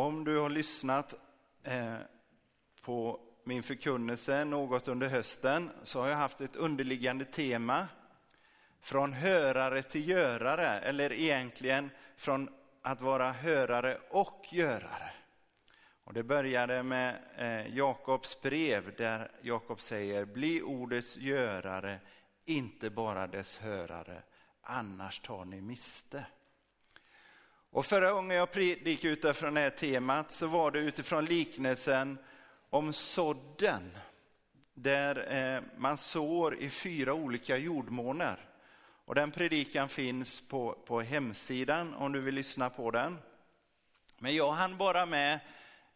Om du har lyssnat eh, på min förkunnelse något under hösten så har jag haft ett underliggande tema från hörare till görare, eller egentligen från att vara hörare och görare. Och det började med eh, Jakobs brev där Jakob säger, bli ordets görare, inte bara dess hörare, annars tar ni miste. Och förra gången jag predikade utifrån det här temat så var det utifrån liknelsen om sådden, där eh, man sår i fyra olika jordmåner. Och den predikan finns på, på hemsidan om du vill lyssna på den. Men jag hann bara med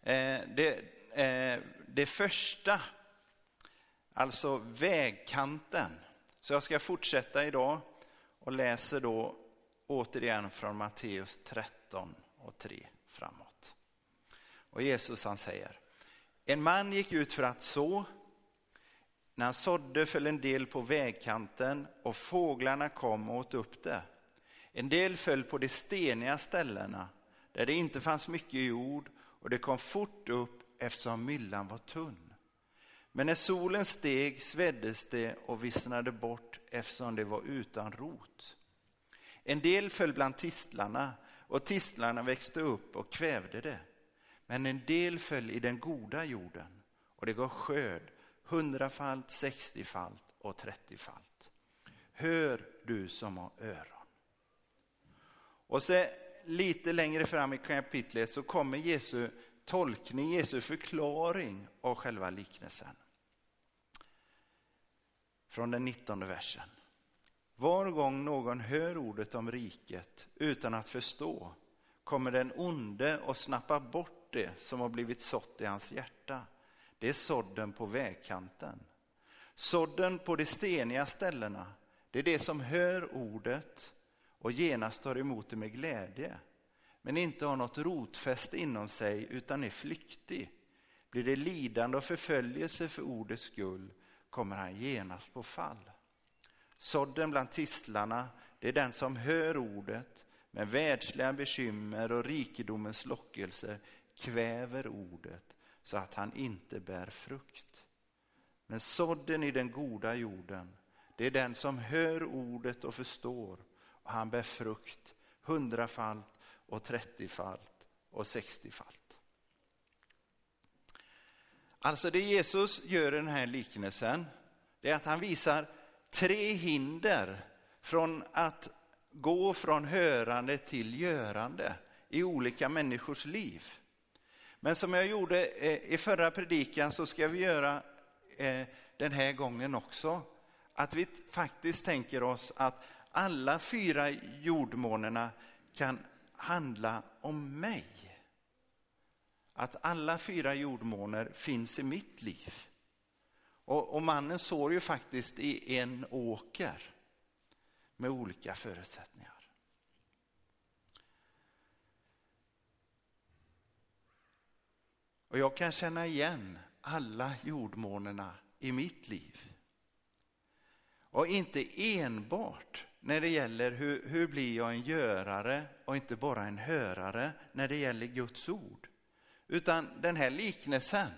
eh, det, eh, det första, alltså vägkanten. Så jag ska fortsätta idag och läser då återigen från Matteus 13 och 3 framåt. Och Jesus han säger, en man gick ut för att så. När han sådde föll en del på vägkanten och fåglarna kom och åt upp det. En del föll på de steniga ställena där det inte fanns mycket jord och det kom fort upp eftersom myllan var tunn. Men när solen steg sveddes det och vissnade bort eftersom det var utan rot. En del föll bland tistlarna och tistlarna växte upp och kvävde det. Men en del föll i den goda jorden och det gav skörd hundrafalt, sextiofalt och trettiofalt. Hör du som har öron. Och så lite längre fram i kapitlet så kommer Jesu tolkning, Jesu förklaring av själva liknelsen. Från den 19 versen. Var gång någon hör ordet om riket utan att förstå kommer den onde och snappa bort det som har blivit sått i hans hjärta. Det är sådden på vägkanten. Sådden på de steniga ställena, det är det som hör ordet och genast tar emot det med glädje, men inte har något rotfäste inom sig utan är flyktig. Blir det lidande och förföljelse för ordets skull kommer han genast på fall. Sådden bland tistlarna, det är den som hör ordet, men världsliga bekymmer och rikedomens lockelse kväver ordet så att han inte bär frukt. Men sådden i den goda jorden, det är den som hör ordet och förstår och han bär frukt hundrafalt och trettiofalt och sextiofalt. Alltså det Jesus gör i den här liknelsen, det är att han visar tre hinder från att gå från hörande till görande i olika människors liv. Men som jag gjorde eh, i förra predikan så ska vi göra eh, den här gången också. Att vi faktiskt tänker oss att alla fyra jordmånerna kan handla om mig. Att alla fyra jordmåner finns i mitt liv. Och, och mannen sår ju faktiskt i en åker med olika förutsättningar. Och jag kan känna igen alla jordmånerna i mitt liv. Och inte enbart när det gäller hur, hur blir jag en görare och inte bara en hörare när det gäller Guds ord. Utan den här liknelsen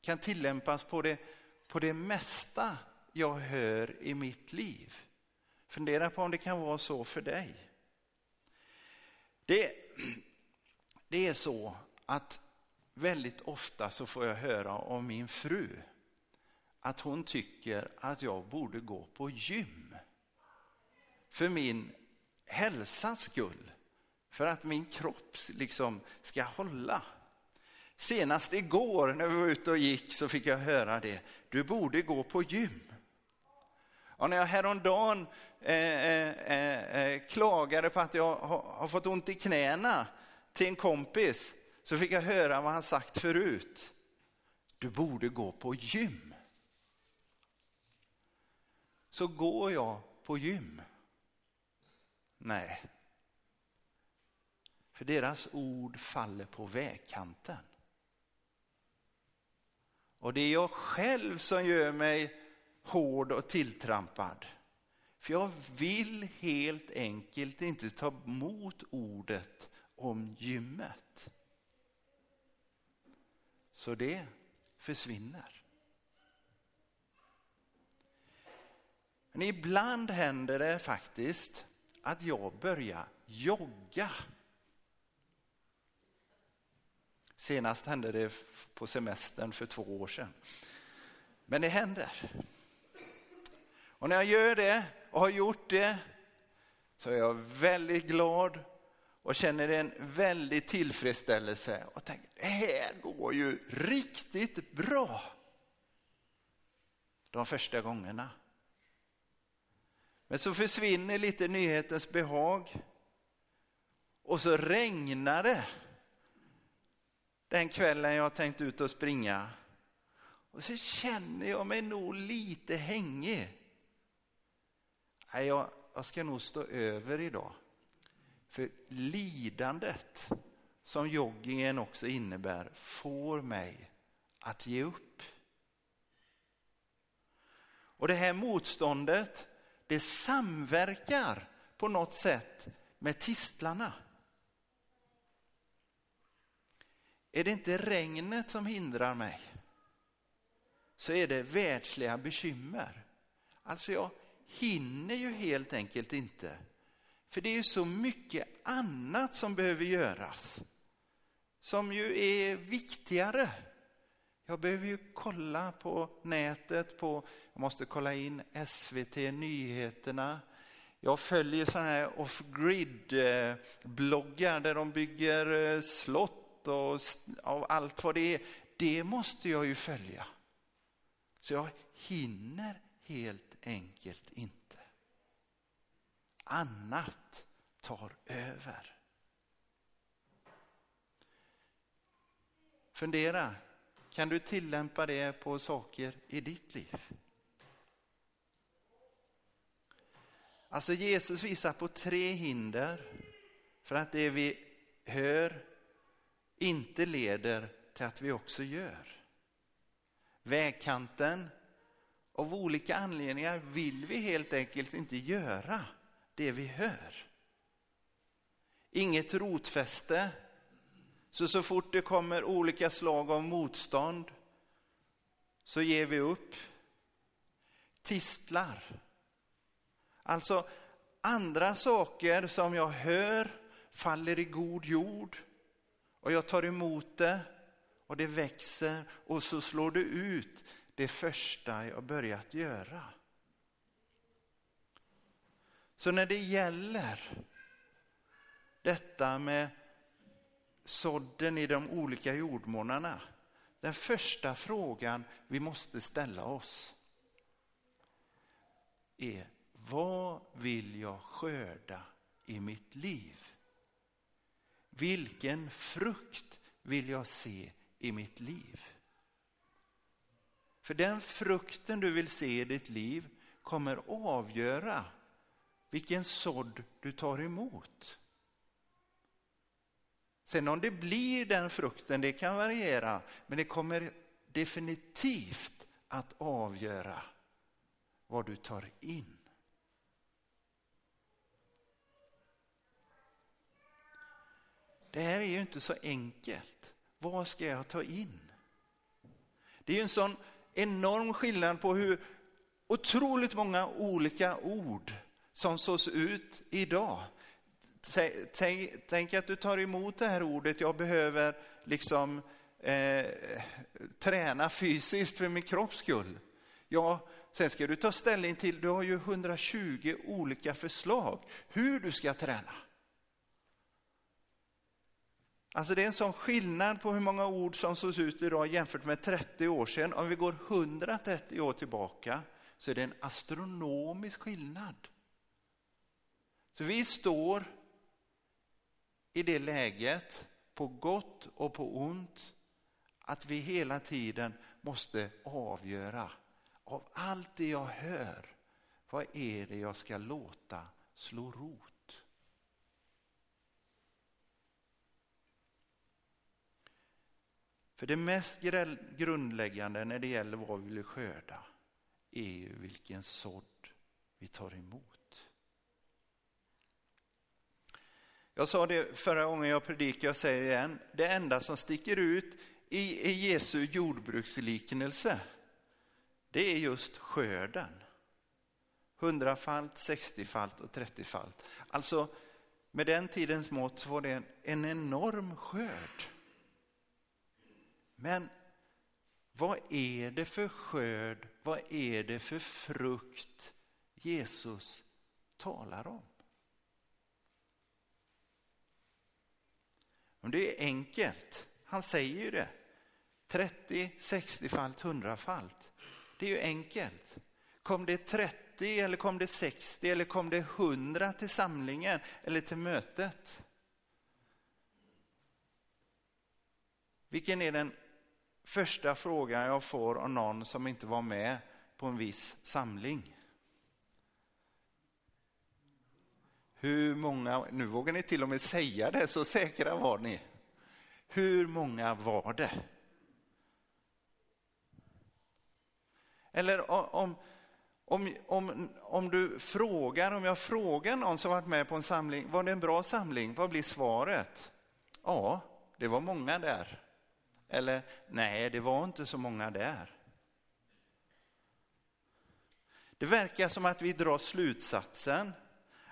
kan tillämpas på det på det mesta jag hör i mitt liv. Fundera på om det kan vara så för dig. Det, det är så att väldigt ofta så får jag höra av min fru att hon tycker att jag borde gå på gym. För min hälsas skull. För att min kropp liksom ska hålla. Senast igår när vi var ute och gick så fick jag höra det. Du borde gå på gym. Och när jag häromdagen eh, eh, eh, eh, klagade på att jag har, har fått ont i knäna till en kompis så fick jag höra vad han sagt förut. Du borde gå på gym. Så går jag på gym? Nej. För deras ord faller på vägkanten. Och det är jag själv som gör mig hård och tilltrampad. För jag vill helt enkelt inte ta emot ordet om gymmet. Så det försvinner. Men ibland händer det faktiskt att jag börjar jogga. Senast hände det på semestern för två år sedan. Men det händer. Och när jag gör det och har gjort det så är jag väldigt glad och känner en väldig tillfredsställelse och tänker det här går ju riktigt bra. De första gångerna. Men så försvinner lite nyhetens behag och så regnar det den kvällen jag tänkt ut och springa. Och så känner jag mig nog lite hängig. Nej, jag, jag ska nog stå över idag. För lidandet som joggingen också innebär får mig att ge upp. Och det här motståndet, det samverkar på något sätt med tistlarna. Är det inte regnet som hindrar mig så är det världsliga bekymmer. Alltså jag hinner ju helt enkelt inte. För det är ju så mycket annat som behöver göras. Som ju är viktigare. Jag behöver ju kolla på nätet, på, jag måste kolla in SVT Nyheterna. Jag följer sådana här off-grid-bloggar eh, där de bygger eh, slott slott och, och allt vad det är, det måste jag ju följa. Så jag hinner helt enkelt inte. Annat tar över. Fundera, kan du tillämpa det på saker i ditt liv? Alltså Jesus visar på tre hinder för att det vi hör, inte leder till att vi också gör. Vägkanten, av olika anledningar vill vi helt enkelt inte göra det vi hör. Inget rotfäste, så så fort det kommer olika slag av motstånd så ger vi upp. Tistlar. Alltså andra saker som jag hör faller i god jord och jag tar emot det och det växer och så slår det ut det första jag börjat göra. Så när det gäller detta med sådden i de olika jordmånarna. Den första frågan vi måste ställa oss är vad vill jag skörda i mitt liv? Vilken frukt vill jag se i mitt liv? För den frukten du vill se i ditt liv kommer avgöra vilken sådd du tar emot. Sen om det blir den frukten, det kan variera, men det kommer definitivt att avgöra vad du tar in. Det här är ju inte så enkelt. Vad ska jag ta in? Det är ju en sån enorm skillnad på hur otroligt många olika ord som sås ut idag. Tänk, tänk, att du tar emot det här ordet, jag behöver liksom eh, träna fysiskt för min kropps skull. Ja, sen ska du ta ställning till, du har ju 120 olika förslag hur du ska träna. Alltså det är en sån skillnad på hur många ord som sås ut idag jämfört med 30 år sedan. Om vi går 130 år tillbaka så är det en astronomisk skillnad. Så vi står i det läget, på gott och på ont, att vi hela tiden måste avgöra av allt det jag hör, vad är det jag ska låta slå rot? För det mest grundläggande när det gäller vad vi vill skörda är ju vilken sådd vi tar emot. Jag sa det förra gången jag predikade, jag säger det igen. Det enda som sticker ut i, i Jesu jordbruksliknelse, det är just skörden. Hundrafalt, sextiofalt och trettiofalt. Alltså, med den tidens mått var det en, en enorm skörd. Men vad är det för skörd, vad är det för frukt Jesus talar om? Det är enkelt. Han säger ju det. 30, 60-falt, 100-falt. Det är ju enkelt. Kom det 30 eller kom det 60 eller kom det 100 till samlingen eller till mötet? Vilken är den första frågan jag får av någon som inte var med på en viss samling? Hur många, nu vågar ni till och med säga det, så säkra var ni. Hur många var det? Eller om, om, om, om du frågar, om jag frågar någon som varit med på en samling, var det en bra samling? Vad blir svaret? Ja, det var många där. Eller nej, det var inte så många där. Det verkar som att vi drar slutsatsen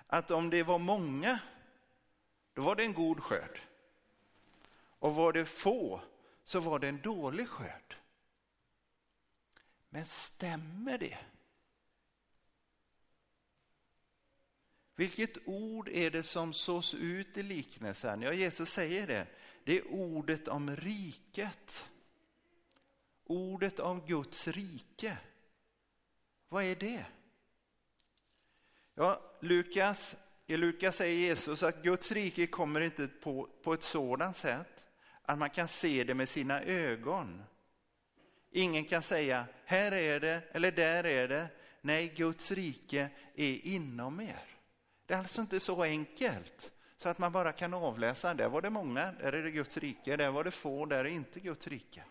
att om det var många, då var det en god skörd. Och var det få, så var det en dålig skörd. Men stämmer det? Vilket ord är det som sås ut i liknelsen? Ja, Jesus säger det. Det är ordet om riket. Ordet om Guds rike. Vad är det? Ja, Lukas, I Lukas säger Jesus att Guds rike kommer inte på, på ett sådant sätt att man kan se det med sina ögon. Ingen kan säga, här är det eller där är det. Nej, Guds rike är inom er. Det är alltså inte så enkelt så att man bara kan avläsa, där var det många, där är det Guds rike, där var det få, där är inte Guds rike.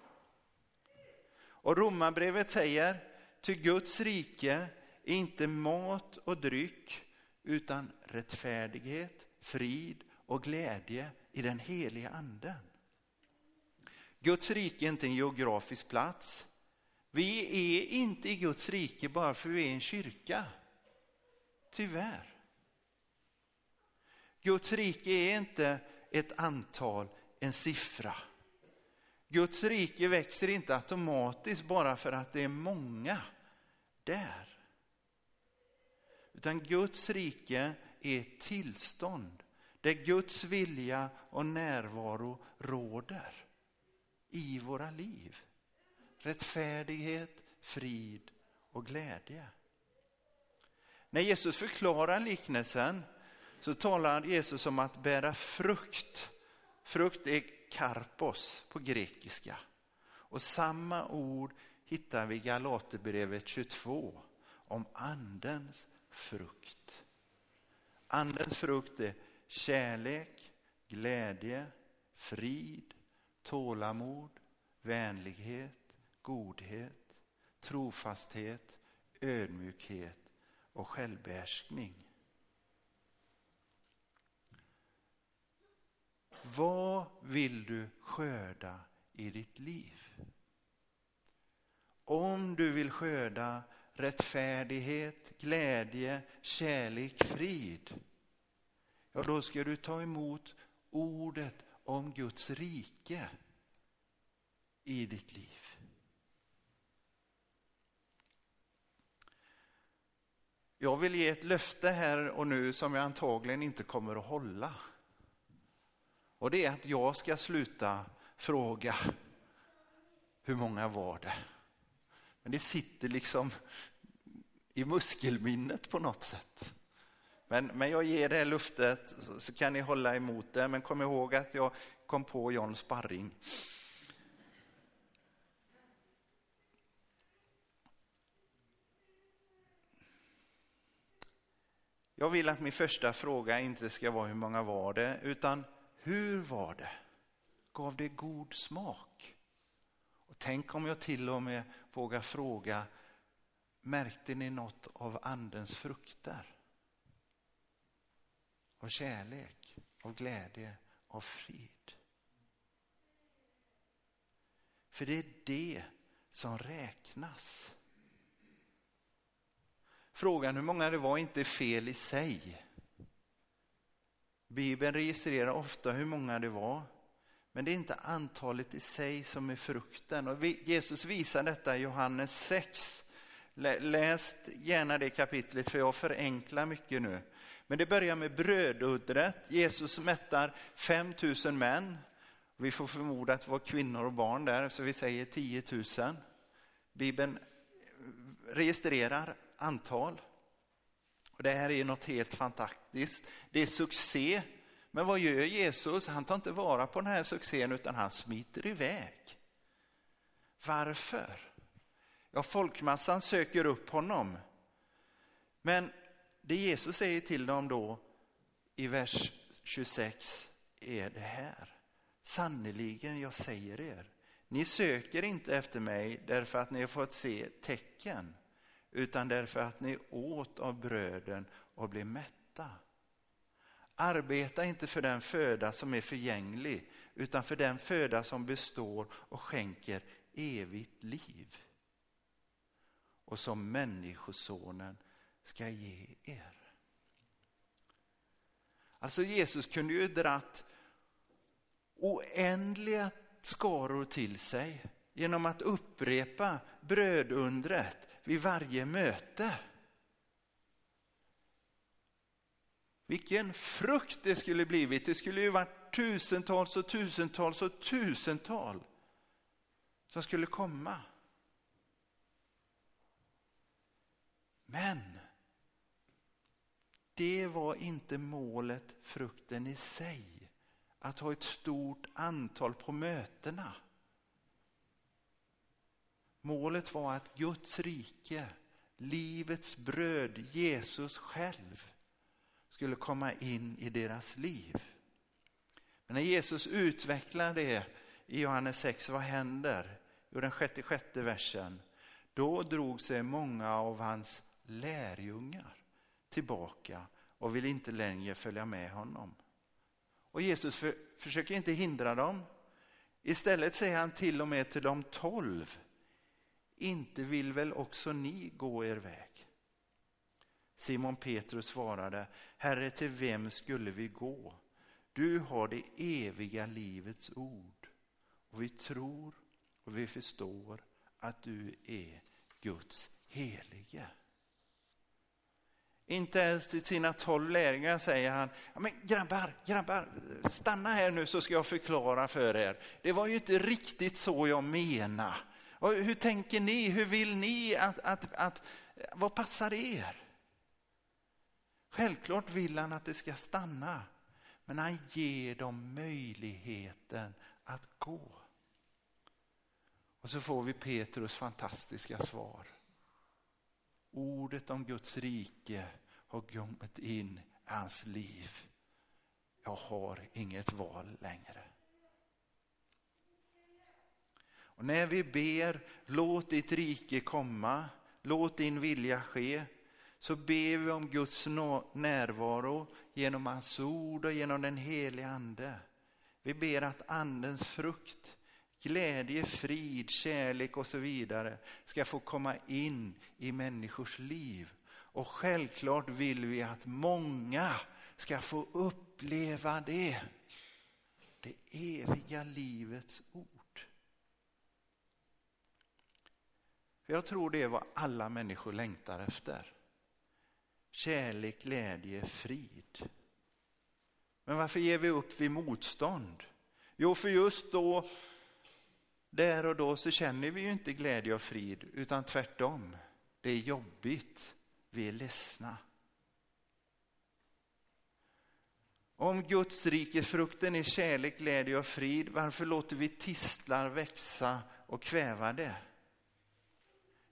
Och Romarbrevet säger, ty Guds rike är inte mat och dryck utan rättfärdighet, frid och glädje i den heliga anden. Guds rike är inte en geografisk plats. Vi är inte i Guds rike bara för vi är en kyrka. Tyvärr. Guds rike är inte ett antal, en siffra. Guds rike växer inte automatiskt bara för att det är många där. Utan Guds rike är ett tillstånd där Guds vilja och närvaro råder i våra liv. Rättfärdighet, frid och glädje. När Jesus förklarar liknelsen så talar Jesus om att bära frukt. Frukt är karpos på grekiska. Och samma ord hittar vi i Galaterbrevet 22 om andens frukt. Andens frukt är kärlek, glädje, frid, tålamod, vänlighet, godhet, trofasthet, ödmjukhet och självbehärskning. Vad vill du skörda i ditt liv? Om du vill skörda rättfärdighet, glädje, kärlek, frid, ja då ska du ta emot ordet om Guds rike i ditt liv. Jag vill ge ett löfte här och nu som jag antagligen inte kommer att hålla. Och det är att jag ska sluta fråga hur många var det? Men det sitter liksom i muskelminnet på något sätt. Men, men jag ger det här luftet så, så, kan ni hålla emot det. Men kom ihåg att jag kom på John Sparring. Jag vill att min första fråga inte ska vara hur många var det, utan hur var det? Gav det god smak? Och tänk om jag till och med vågar fråga, märkte ni något av andens frukter? Av kärlek, av glädje, av frid. För det är det som räknas. Frågan hur många det var inte fel i sig. Bibeln registrerar ofta hur många det var. Men det är inte antalet i sig som är frukten. Och Jesus visar detta i Johannes 6. Läs gärna det kapitlet för jag förenklar mycket nu. Men det börjar med brödudret. Jesus mättar 5000 män. Vi får förmoda att det var kvinnor och barn där, så vi säger 10 000. Bibeln registrerar antal. Och det här är något helt fantastiskt. Det är succé. Men vad gör Jesus? Han tar inte vara på den här succén utan han smiter iväg. Varför? Ja, folkmassan söker upp honom. Men det Jesus säger till dem då i vers 26 är det här. Sannerligen, jag säger er, ni söker inte efter mig därför att ni har fått se tecken, utan därför att ni åt av bröden och blev mätta. Arbeta inte för den föda som är förgänglig, utan för den föda som består och skänker evigt liv. Och som Människosonen ska ge er. Alltså Jesus kunde ju dratt oändliga skaror till sig genom att upprepa brödundret vid varje möte. Vilken frukt det skulle blivit. Det skulle ju varit tusentals och tusentals och tusental som skulle komma. Men det var inte målet, frukten i sig. Att ha ett stort antal på mötena. Målet var att Guds rike, livets bröd, Jesus själv, skulle komma in i deras liv. Men när Jesus utvecklar det i Johannes 6, vad händer? Jo, den sjätte, sjätte versen. Då drog sig många av hans lärjungar tillbaka och ville inte längre följa med honom. Och Jesus för, försöker inte hindra dem. Istället säger han till och med till de tolv, inte vill väl också ni gå er väg? Simon Petrus svarade, Herre till vem skulle vi gå? Du har det eviga livets ord och vi tror och vi förstår att du är Guds helige. Inte ens till sina tolv lärjungar säger han, men grabbar, grabbar, stanna här nu så ska jag förklara för er. Det var ju inte riktigt så jag menade. Och hur tänker ni? Hur vill ni att, att, att, vad passar er? Självklart vill han att det ska stanna, men han ger dem möjligheten att gå. Och så får vi Petrus fantastiska svar. Ordet om Guds rike har kommit in i hans liv. Jag har inget val längre. Och när vi ber, låt ditt rike komma, låt din vilja ske, så ber vi om Guds närvaro genom hans ord och genom den heliga ande. Vi ber att andens frukt glädje, frid, kärlek och så vidare ska få komma in i människors liv. Och självklart vill vi att många ska få uppleva det. Det eviga livets ord. Jag tror det är vad alla människor längtar efter. Kärlek, glädje, frid. Men varför ger vi upp vid motstånd? Jo, för just då där och då så känner vi ju inte glädje och frid, utan tvärtom. Det är jobbigt, vi är ledsna. Om Guds rikesfrukten är kärlek, glädje och frid, varför låter vi tistlar växa och kväva det?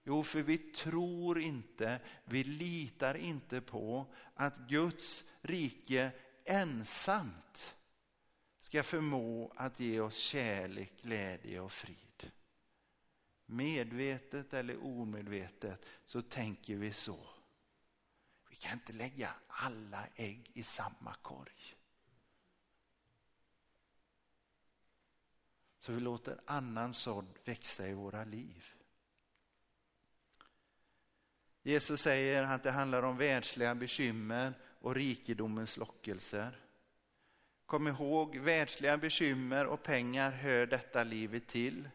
Jo, för vi tror inte, vi litar inte på att Guds rike ensamt ska förmå att ge oss kärlek, glädje och frid. Medvetet eller omedvetet så tänker vi så. Vi kan inte lägga alla ägg i samma korg. Så vi låter annan sådd växa i våra liv. Jesus säger att det handlar om världsliga bekymmer och rikedomens lockelser. Kom ihåg, världsliga bekymmer och pengar hör detta livet till.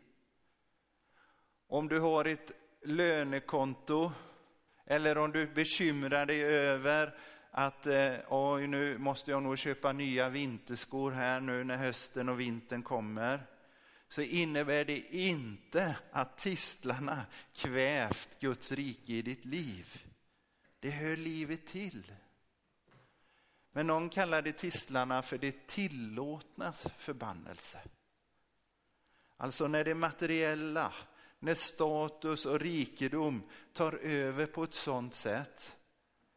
Om du har ett lönekonto eller om du bekymrar dig över att eh, oj, nu måste jag nog köpa nya vinterskor här nu när hösten och vintern kommer så innebär det inte att tistlarna kvävt Guds rike i ditt liv. Det hör livet till. Men någon kallade tistlarna för det tillåtnas förbannelse. Alltså när det materiella, när status och rikedom tar över på ett sådant sätt.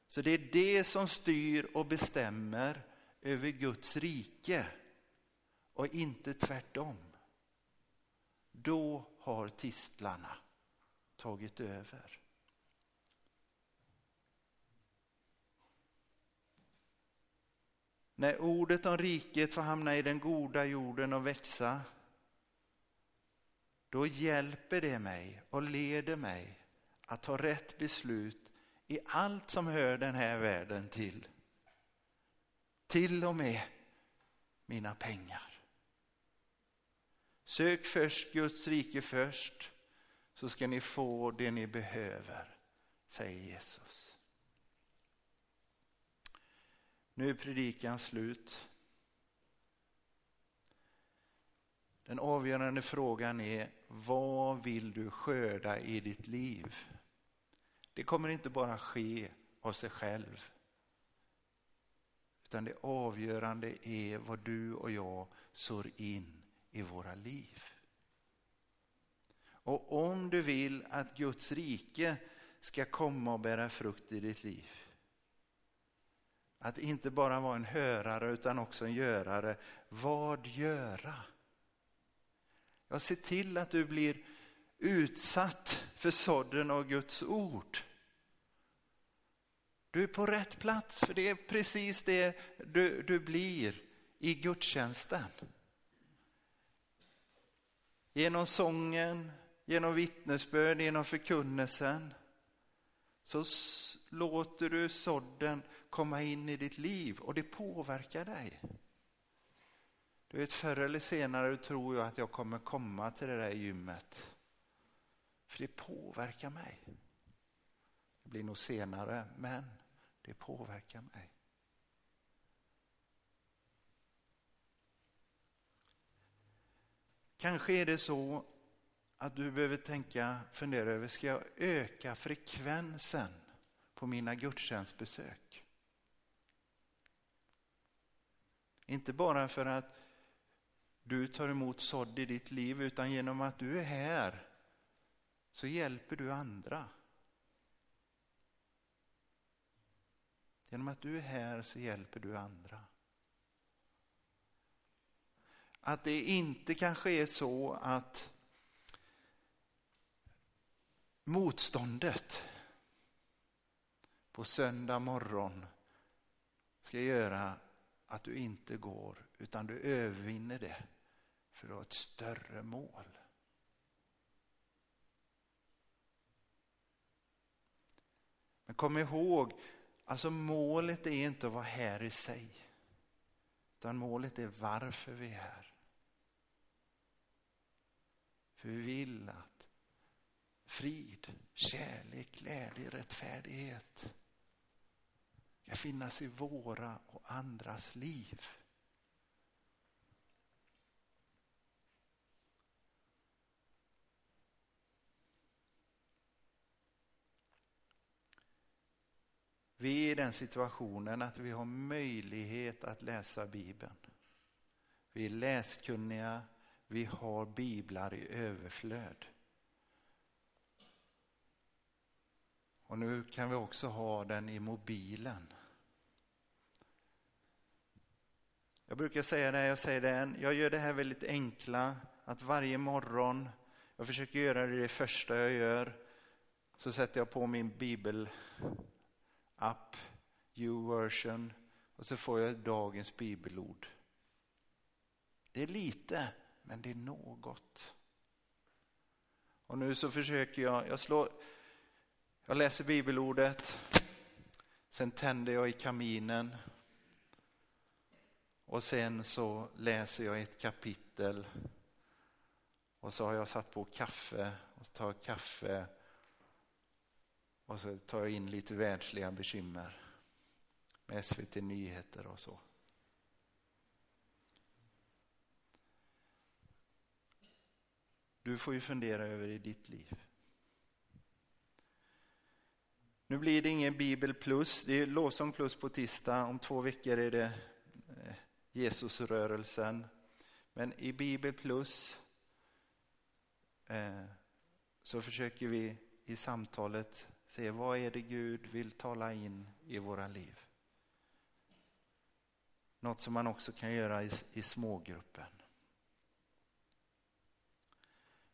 Så det är det som styr och bestämmer över Guds rike och inte tvärtom. Då har tistlarna tagit över. När ordet om riket får hamna i den goda jorden och växa, då hjälper det mig och leder mig att ta rätt beslut i allt som hör den här världen till. Till och med mina pengar. Sök först Guds rike först, så ska ni få det ni behöver, säger Jesus. Nu är predikan slut. Den avgörande frågan är, vad vill du skörda i ditt liv? Det kommer inte bara ske av sig själv. Utan det avgörande är vad du och jag sår in i våra liv. Och om du vill att Guds rike ska komma och bära frukt i ditt liv. Att inte bara vara en hörare utan också en görare. Vad göra? Ja, se till att du blir utsatt för sådden av Guds ord. Du är på rätt plats för det är precis det du, du blir i gudstjänsten. Genom sången, genom vittnesbörd, genom förkunnelsen så låter du sådden komma in i ditt liv och det påverkar dig. Du vet, förr eller senare tror jag att jag kommer komma till det där gymmet. För det påverkar mig. Det blir nog senare, men det påverkar mig. Kanske är det så att du behöver tänka, fundera över, ska jag öka frekvensen på mina gudstjänstbesök? Inte bara för att du tar emot sådd i ditt liv, utan genom att du är här så hjälper du andra. Genom att du är här så hjälper du andra. Att det inte kanske är så att motståndet på söndag morgon ska göra att du inte går utan du övervinner det för att ha ett större mål. Men kom ihåg, alltså målet är inte att vara här i sig. Utan målet är varför vi är här. För vi vill att frid, kärlek, glädje, rättfärdighet ska finnas i våra och andras liv. Vi är i den situationen att vi har möjlighet att läsa Bibeln. Vi är läskunniga, vi har biblar i överflöd. Och nu kan vi också ha den i mobilen. Jag brukar säga det, jag säger det än, jag gör det här väldigt enkla, att varje morgon, jag försöker göra det det första jag gör, så sätter jag på min bibelapp, U-version, och så får jag dagens bibelord. Det är lite, men det är något. Och nu så försöker jag, jag slår, jag läser bibelordet, sen tänder jag i kaminen och sen så läser jag ett kapitel och så har jag satt på kaffe och tar kaffe och så tar jag in lite världsliga bekymmer med SVT Nyheter och så. Du får ju fundera över i ditt liv. Nu blir det ingen Bibel plus, det är lovsång plus på tisdag. Om två veckor är det eh, Jesusrörelsen. Men i Bibel plus eh, så försöker vi i samtalet se vad är det Gud vill tala in i våra liv. Något som man också kan göra i, i smågruppen.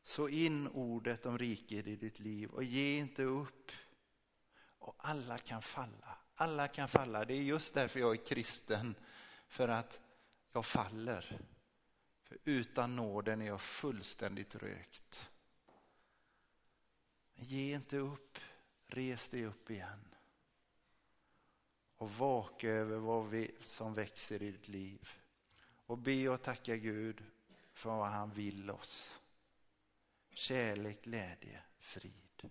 Så in ordet om riket i ditt liv och ge inte upp. Och alla kan falla. Alla kan falla. Det är just därför jag är kristen. För att jag faller. För utan nåden är jag fullständigt rökt. Ge inte upp. Res dig upp igen. Och vaka över vad vi, som växer i ditt liv. Och be och tacka Gud för vad han vill oss. Kärlek, glädje, frid.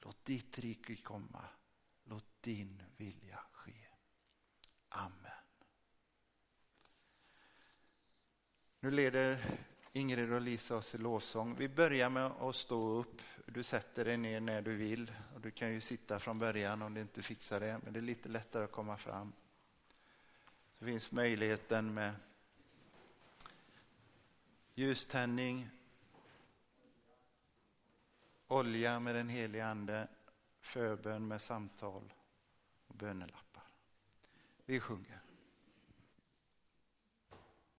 Låt ditt rike komma. Låt din vilja ske. Amen. Nu leder Ingrid och Lisa oss i lovsång. Vi börjar med att stå upp. Du sätter dig ner när du vill. Och du kan ju sitta från början om du inte fixar det, men det är lite lättare att komma fram. Det finns möjligheten med ljuständning, olja med den heliga Ande, förbön med samtal och bönelappar. Vi sjunger.